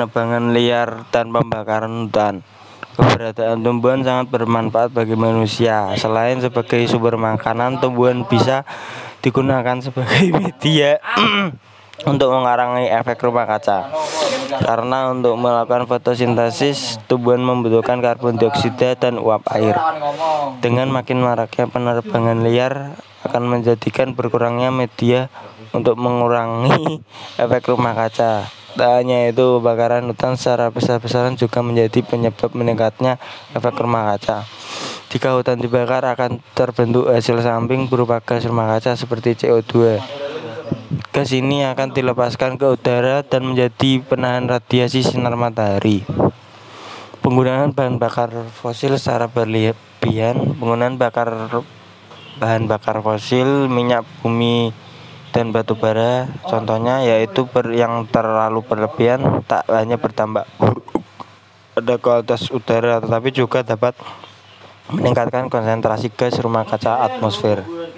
penebangan liar dan pembakaran hutan. Keberadaan tumbuhan sangat bermanfaat bagi manusia. Selain sebagai sumber makanan, tumbuhan bisa digunakan sebagai media untuk mengurangi efek rumah kaca. Karena untuk melakukan fotosintesis, tumbuhan membutuhkan karbon dioksida dan uap air. Dengan makin maraknya penerbangan liar akan menjadikan berkurangnya media untuk mengurangi efek rumah kaca. Tak hanya itu, kebakaran hutan secara besar-besaran juga menjadi penyebab meningkatnya efek rumah kaca. Jika hutan dibakar akan terbentuk hasil samping berupa gas rumah kaca seperti CO2. Gas ini akan dilepaskan ke udara dan menjadi penahan radiasi sinar matahari. Penggunaan bahan bakar fosil secara berlebihan, penggunaan bakar bahan bakar fosil, minyak bumi dan batu bara contohnya yaitu ber, yang terlalu berlebihan tak hanya berdampak buruk pada kualitas udara tetapi juga dapat meningkatkan konsentrasi gas rumah kaca atmosfer